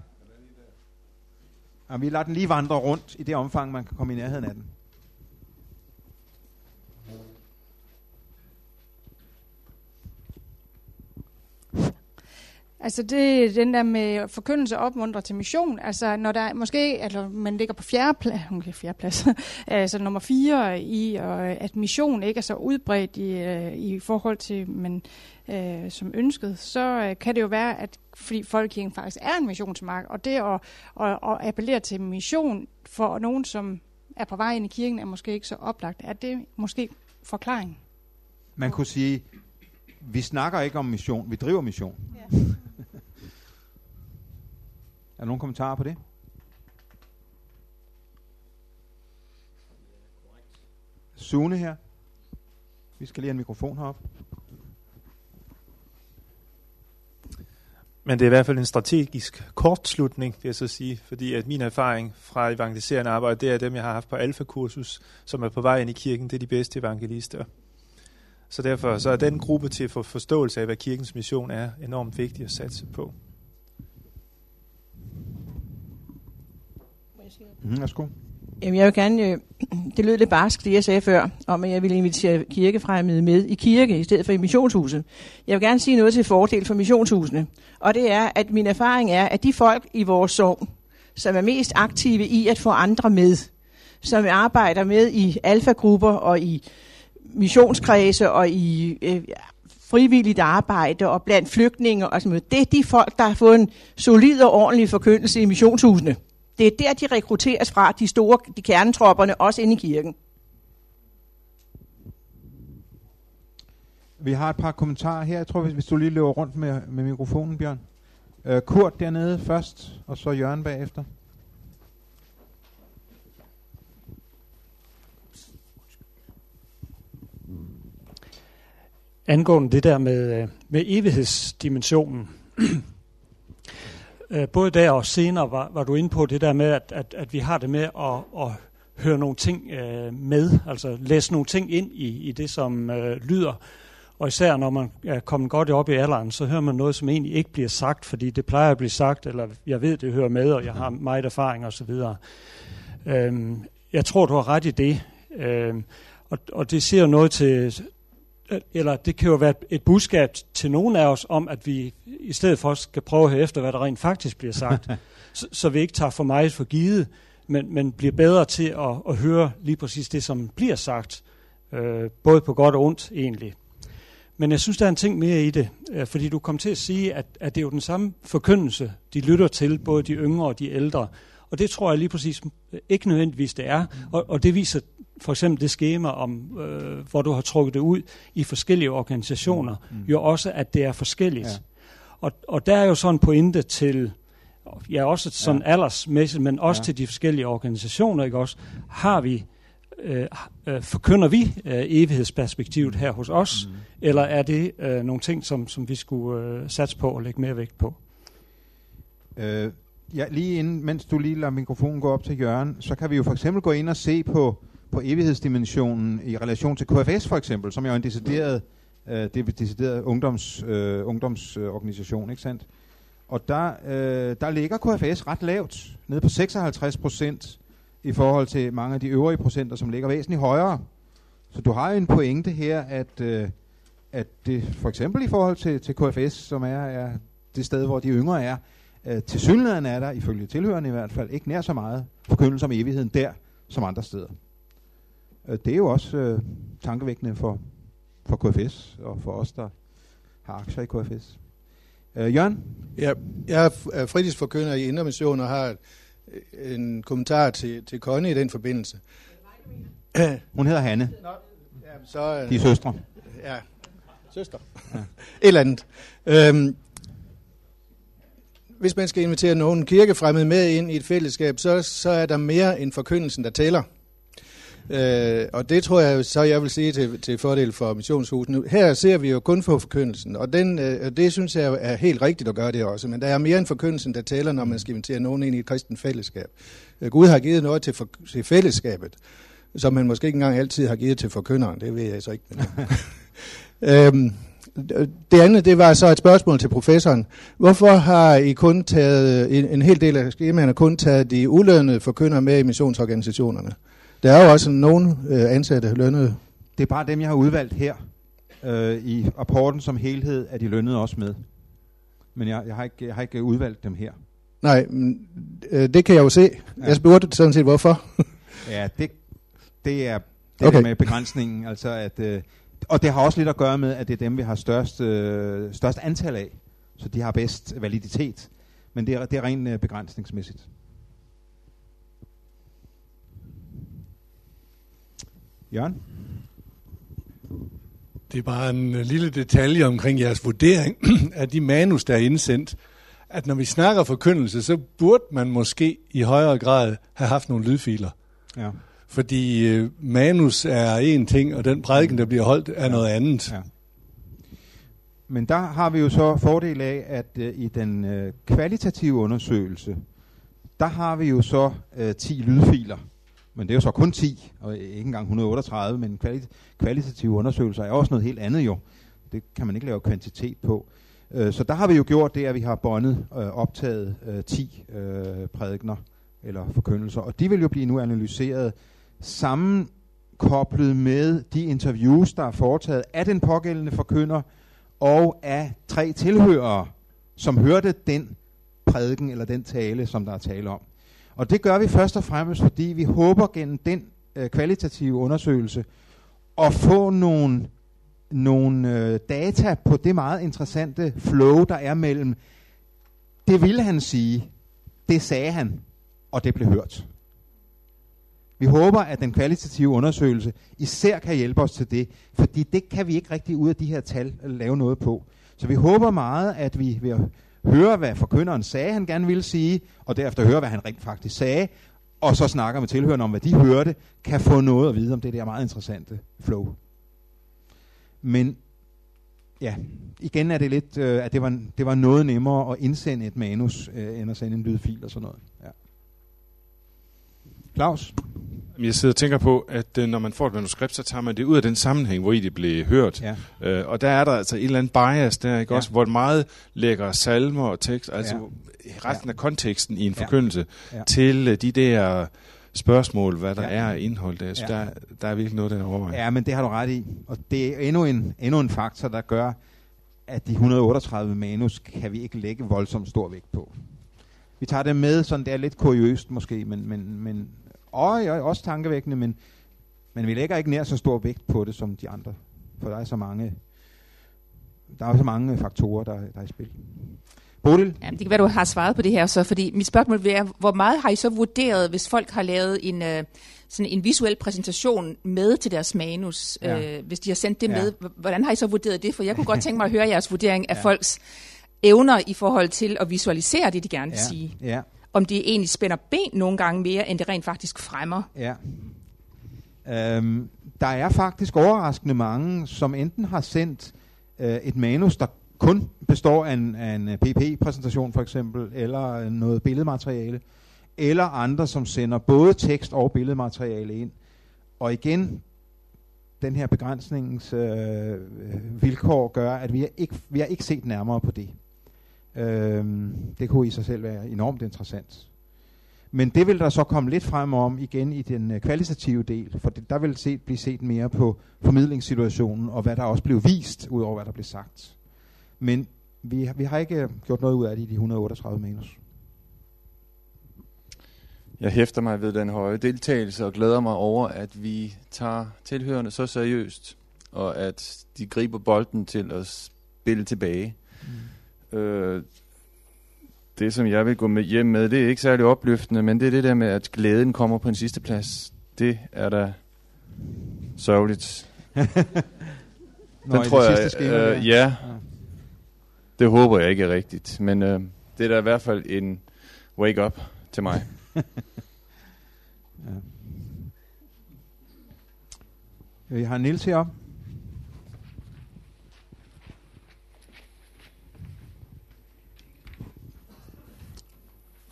Ja, vi lader den lige vandre rundt i det omfang, man kan komme i nærheden af den. Altså det er den der med forkyndelse opmuntre til mission. Altså når der måske, eller man ligger på fjerde plads, okay, fjerde plads, altså nummer fire i, og at mission ikke er så udbredt i, øh, i forhold til, men øh, som ønsket, så øh, kan det jo være, at fordi folkekirken faktisk er en missionsmark, og det at, at, at appellere til mission for nogen, som er på vej ind i kirken, er måske ikke så oplagt. Er det måske forklaring? Man kunne sige, vi snakker ikke om mission, vi driver mission. Ja. Er der nogen kommentarer på det? Sune her. Vi skal lige have en mikrofon herop. Men det er i hvert fald en strategisk kortslutning, vil jeg så sige, fordi at min erfaring fra evangeliserende arbejde, det er dem, jeg har haft på alfakursus, som er på vej ind i kirken, det er de bedste evangelister. Så derfor så er den gruppe til at få forståelse af, hvad kirkens mission er, enormt vigtig at satse på. Mm, værsgo. Jamen, jeg vil gerne, øh, det lød lidt barsk, det jeg sagde før, om at jeg ville invitere kirkefremmede med i kirke, i stedet for i missionshuset. Jeg vil gerne sige noget til fordel for missionshusene. Og det er, at min erfaring er, at de folk i vores sogn, som er mest aktive i at få andre med, som arbejder med i alfagrupper og i missionskredse og i øh, frivilligt arbejde og blandt flygtninge og sådan noget, det er de folk, der har fået en solid og ordentlig forkyndelse i missionshusene. Det er der, de rekrutteres fra, de store de kernetropperne, også inde i kirken. Vi har et par kommentarer her. Jeg tror, hvis, hvis du lige løber rundt med, med mikrofonen, Bjørn. Uh, Kurt dernede først, og så Jørgen bagefter. Angående det der med, øh, med evighedsdimensionen, øh, både der og senere var, var du inde på det der med, at, at, at vi har det med at, at høre nogle ting øh, med, altså læse nogle ting ind i, i det, som øh, lyder. Og især når man er kommet godt op i alderen, så hører man noget, som egentlig ikke bliver sagt, fordi det plejer at blive sagt, eller jeg ved, det hører med, og jeg har meget erfaring osv. Øhm, jeg tror, du har ret i det. Øhm, og, og det siger noget til, eller det kan jo være et budskab til nogen af os om, at vi i stedet for skal prøve at høre efter, hvad der rent faktisk bliver sagt, så, så vi ikke tager for meget for givet, men, men bliver bedre til at, at høre lige præcis det, som bliver sagt, øh, både på godt og ondt egentlig. Men jeg synes, der er en ting mere i det, øh, fordi du kom til at sige, at, at det er jo den samme forkyndelse, de lytter til, både de yngre og de ældre. Og det tror jeg lige præcis ikke nødvendigvis det er, og, og det viser for eksempel det schema, om, øh, hvor du har trukket det ud i forskellige organisationer, mm. mm. jo også, at det er forskelligt. Ja. Og, og der er jo sådan en pointe til, ja også sådan ja. aldersmæssigt, men også ja. til de forskellige organisationer, ikke også, har vi øh, øh, forkynder vi øh, evighedsperspektivet her hos os, mm. eller er det øh, nogle ting, som, som vi skulle øh, satse på og lægge mere vægt på? Øh, ja, lige inden, mens du lige lader mikrofonen gå op til Jørgen, så kan vi jo for eksempel gå ind og se på, på evighedsdimensionen i relation til KFS for eksempel, som er jo en decideret, øh, det decideret ungdoms, øh, ungdomsorganisation, ikke sandt? Og der, øh, der ligger KFS ret lavt, nede på 56 procent i forhold til mange af de øvrige procenter, som ligger væsentligt højere. Så du har jo en pointe her, at, øh, at det for eksempel i forhold til, til KFS, som er, er det sted, hvor de yngre er, øh, til synligheden er der, ifølge tilhørende i hvert fald, ikke nær så meget forkyndelse om evigheden der, som andre steder. Øh, det er jo også øh, tankevækkende for, for KFS og for os, der har aktier i KFS. Øh, Jørgen? Ja, jeg er fritidsforkynder i Indre Mission og har en kommentar til, til Connie i den forbindelse. Hun hedder Hanne. Nå, ja, så, De er søstre. Ja, søster. Ja. Et eller andet. Øhm, hvis man skal invitere nogen kirkefremmede med ind i et fællesskab, så, så er der mere end forkyndelsen, der tæller. Øh, og det tror jeg så, jeg vil sige til, til fordel for missionshusen. Her ser vi jo kun på forkyndelsen, og den, øh, det synes jeg er helt rigtigt at gøre det også. Men der er mere end forkyndelsen, der tæller, når man skal invitere nogen ind i et kristen fællesskab. Øh, Gud har givet noget til, for, til fællesskabet, som man måske ikke engang altid har givet til forkynderen. Det ved jeg så ikke. øhm, det andet, det var så et spørgsmål til professoren. Hvorfor har I kun taget, en, en hel del af skemaerne kun taget de ulønnede forkyndere med i missionsorganisationerne? Der er jo også nogle øh, ansatte lønnede. Det er bare dem, jeg har udvalgt her. Øh, I rapporten som helhed er de lønnede også med. Men jeg, jeg, har, ikke, jeg har ikke udvalgt dem her. Nej, men, øh, det kan jeg jo se. Ja. Jeg spurgte sådan set, hvorfor. ja, det, det er det okay. med begrænsningen. Altså at, øh, og det har også lidt at gøre med, at det er dem, vi har størst, øh, størst antal af. Så de har bedst validitet. Men det er, det er rent øh, begrænsningsmæssigt. Jørgen? Det er bare en øh, lille detalje omkring jeres vurdering af de manus, der er indsendt. At når vi snakker forkyndelse, så burde man måske i højere grad have haft nogle lydfiler. Ja. Fordi øh, manus er en ting, og den prædiken, der bliver holdt, er ja. noget andet. Ja. Men der har vi jo så fordel af, at øh, i den øh, kvalitative undersøgelse, der har vi jo så øh, 10 lydfiler. Men det er jo så kun 10, og ikke engang 138, men kvalit- kvalitative undersøgelser er også noget helt andet jo. Det kan man ikke lave kvantitet på. Øh, så der har vi jo gjort det, at vi har båndet øh, optaget øh, 10 øh, prædikner eller forkyndelser, og de vil jo blive nu analyseret sammenkoblet med de interviews, der er foretaget af den pågældende forkynder og af tre tilhørere, som hørte den prædiken eller den tale, som der er tale om. Og det gør vi først og fremmest, fordi vi håber gennem den øh, kvalitative undersøgelse at få nogle, nogle øh, data på det meget interessante flow, der er mellem, det ville han sige, det sagde han, og det blev hørt. Vi håber, at den kvalitative undersøgelse især kan hjælpe os til det, fordi det kan vi ikke rigtig ud af de her tal lave noget på. Så vi håber meget, at vi ved at høre, hvad forkynderen sagde, han gerne ville sige, og derefter høre, hvad han rent faktisk sagde, og så snakker med tilhørende om, hvad de hørte, kan få noget at vide om det der meget interessante flow. Men ja, igen er det lidt, øh, at det var, det var noget nemmere at indsende et manus, øh, end at sende en lydfil og sådan noget. Ja. Claus? Jeg sidder og tænker på, at øh, når man får et manuskript, så tager man det ud af den sammenhæng, hvor i det blev hørt. Ja. Øh, og der er der altså en eller anden bias der, ikke ja. også, hvor meget lægger salmer og tekst, altså ja. resten ja. af konteksten i en forkyndelse, ja. Ja. til øh, de der spørgsmål, hvad der ja. er af indhold der. Så ja. der, der er virkelig noget, der overvejer. Ja, men det har du ret i. Og det er endnu en, endnu en faktor, der gør, at de 138 manus kan vi ikke lægge voldsomt stor vægt på. Vi tager det med, sådan det er lidt kuriøst måske, men, men, men og ja, også tankevækkende, men, men vi lægger ikke nær så stor vægt på det som de andre, for der er så mange, der er så mange faktorer, der, der er i spil. Bodil? Ja, det kan være, du har svaret på det her så, fordi mit spørgsmål er, hvor meget har I så vurderet, hvis folk har lavet en, uh, sådan en visuel præsentation med til deres manus, ja. uh, hvis de har sendt det ja. med, hvordan har I så vurderet det? For jeg kunne godt tænke mig at høre jeres vurdering af ja. folks evner i forhold til at visualisere det, de gerne vil ja. sige. Ja, om det egentlig spænder ben nogle gange mere, end det rent faktisk fremmer. Ja. Øhm, der er faktisk overraskende mange, som enten har sendt øh, et manus, der kun består af en, af en øh, PP-præsentation for eksempel, eller øh, noget billedmateriale, eller andre, som sender både tekst og billedmateriale ind. Og igen, den her begrænsningens øh, øh, vilkår gør, at vi har, ikke, vi har ikke set nærmere på det. Øhm, det kunne i sig selv være enormt interessant. Men det vil der så komme lidt frem om igen i den øh, kvalitative del, for det, der vil set, blive set mere på formidlingssituationen, og hvad der også blev vist, ud over hvad der blev sagt. Men vi, vi har ikke gjort noget ud af det i de 138 minus. Jeg hæfter mig ved den høje deltagelse og glæder mig over, at vi tager tilhørende så seriøst, og at de griber bolden til at spille tilbage. Mm. Øh, det, som jeg vil gå med hjem med, det er ikke særlig opløftende, men det er det der med, at glæden kommer på en sidste plads. Det er da sørgeligt. Nå, den tror jeg, skema, øh, ja. ja. Det håber jeg ikke er rigtigt, men øh, det er da i hvert fald en wake-up til mig. ja. Vi har Nils heroppe.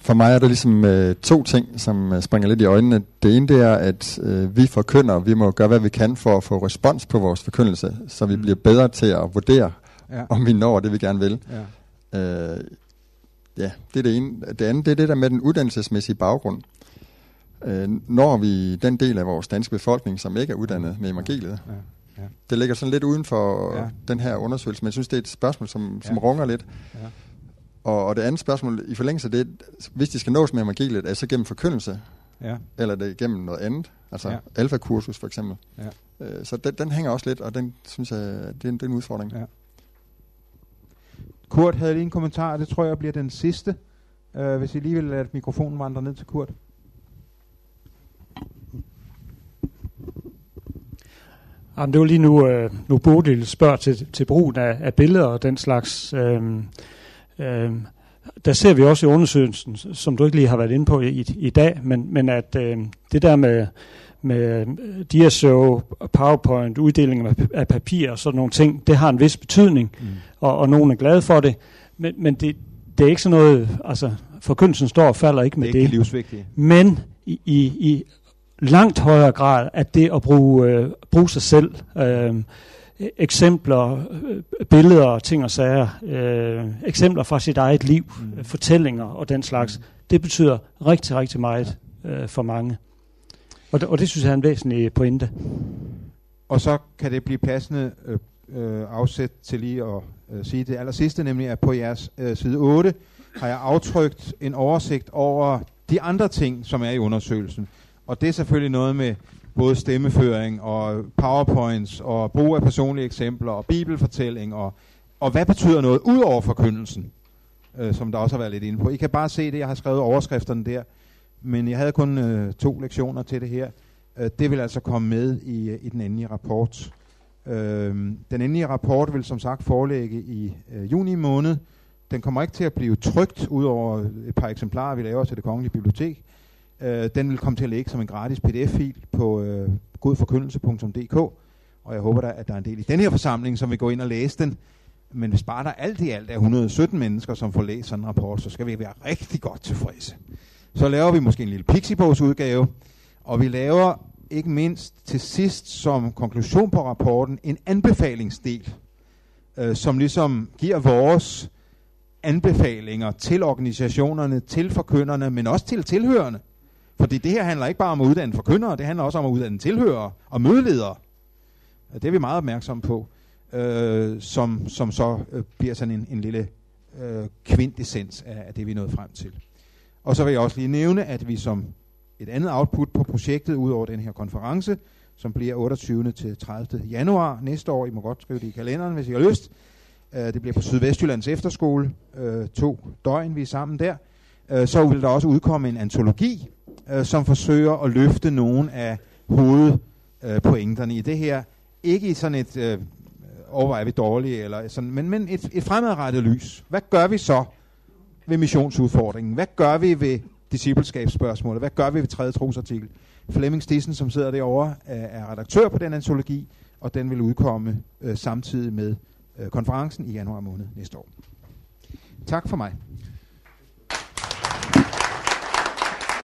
For mig er der ligesom øh, to ting, som øh, springer lidt i øjnene. Det ene det er, at øh, vi forkynder, vi må gøre, hvad vi kan for at få respons på vores forkyndelse, så vi mm. bliver bedre til at vurdere, ja. om vi når det, vi gerne vil. Ja. Øh, ja, det er det ene. Det andet det er det der med den uddannelsesmæssige baggrund. Øh, når vi den del af vores danske befolkning, som ikke er uddannet med evangeliet, ja. Ja. det ligger sådan lidt uden for ja. den her undersøgelse, men jeg synes, det er et spørgsmål, som, som ja. runger lidt. Ja. Og, og det andet spørgsmål i forlængelse af det, hvis de skal nås med evangeliet, er det så gennem forkyndelse? Ja. Eller er det gennem noget andet? Altså ja. alfa-kursus for eksempel. Ja. Øh, så den, den hænger også lidt, og den synes jeg, det er, det er en udfordring. Ja. Kurt havde lige en kommentar, det tror jeg bliver den sidste. Uh, hvis I lige vil lade mikrofonen vandre ned til Kurt. Jamen, det var lige nu, øh, nu Bodil spørger til, til brugen af, af billeder og den slags. Øh, Øh, der ser vi også i undersøgelsen, som du ikke lige har været inde på i, i dag, men, men at øh, det der med, med DSO, PowerPoint, uddeling af, papir og sådan nogle ting, det har en vis betydning, mm. og, og nogen er glade for det, men, men det, det er ikke sådan noget, altså forkyndelsen står og falder ikke med det. Er ikke det. livsvigtigt. Men i, i, i langt højere grad, at det at bruge, øh, bruge sig selv, øh, eksempler, øh, billeder, ting og sager, øh, eksempler fra sit eget liv, mm. fortællinger og den slags. Mm. Det betyder rigtig, rigtig meget øh, for mange. Og det, og det synes jeg er en væsentlig pointe. Og så kan det blive passende øh, øh, afsæt til lige at øh, sige det aller sidste, nemlig at på jeres øh, side 8 har jeg aftrykt en oversigt over de andre ting, som er i undersøgelsen. Og det er selvfølgelig noget med både stemmeføring og powerpoints og brug af personlige eksempler og bibelfortælling og, og hvad betyder noget ud over forkyndelsen, øh, som der også har været lidt inde på. I kan bare se det, jeg har skrevet overskrifterne der, men jeg havde kun øh, to lektioner til det her. Øh, det vil altså komme med i, øh, i den endelige rapport. Øh, den endelige rapport vil som sagt forelægge i øh, juni måned. Den kommer ikke til at blive trygt ud over et par eksemplarer, vi laver til det kongelige bibliotek. Øh, den vil komme til at ligge som en gratis pdf-fil på øh, godforkyndelse.dk, og jeg håber da, at der er en del i den her forsamling, som vil gå ind og læse den. Men hvis bare der alt i alt er 117 mennesker, som får læst sådan en rapport, så skal vi være rigtig godt tilfredse. Så laver vi måske en lille Pixibogs udgave, og vi laver ikke mindst til sidst som konklusion på rapporten en anbefalingsdel, øh, som ligesom giver vores anbefalinger til organisationerne, til forkynderne, men også til tilhørende. Fordi det her handler ikke bare om at uddanne forkyndere, det handler også om at uddanne tilhørere og mødeledere. Det er vi meget opmærksomme på, øh, som, som så øh, bliver sådan en, en lille øh, kvintessens af, af det, vi er nået frem til. Og så vil jeg også lige nævne, at vi som et andet output på projektet, ud over den her konference, som bliver 28. til 30. januar næste år, I må godt skrive det i kalenderen, hvis I har lyst, øh, det bliver på Sydvestjyllands Efterskole, øh, to døgn, vi er sammen der, øh, så vil der også udkomme en antologi, øh, som forsøger at løfte nogle af hovedpointerne øh, i det her. Ikke i sådan et, øh, overvejer vi dårligt, eller sådan, men, men et, et fremadrettet lys. Hvad gør vi så ved missionsudfordringen? Hvad gør vi ved discipleskabsspørgsmålet. Hvad gør vi ved tredje trosartikel? Flemming Stissen, som sidder derovre, er redaktør på den antologi, og den vil udkomme øh, samtidig med øh, konferencen i januar måned næste år. Tak for mig.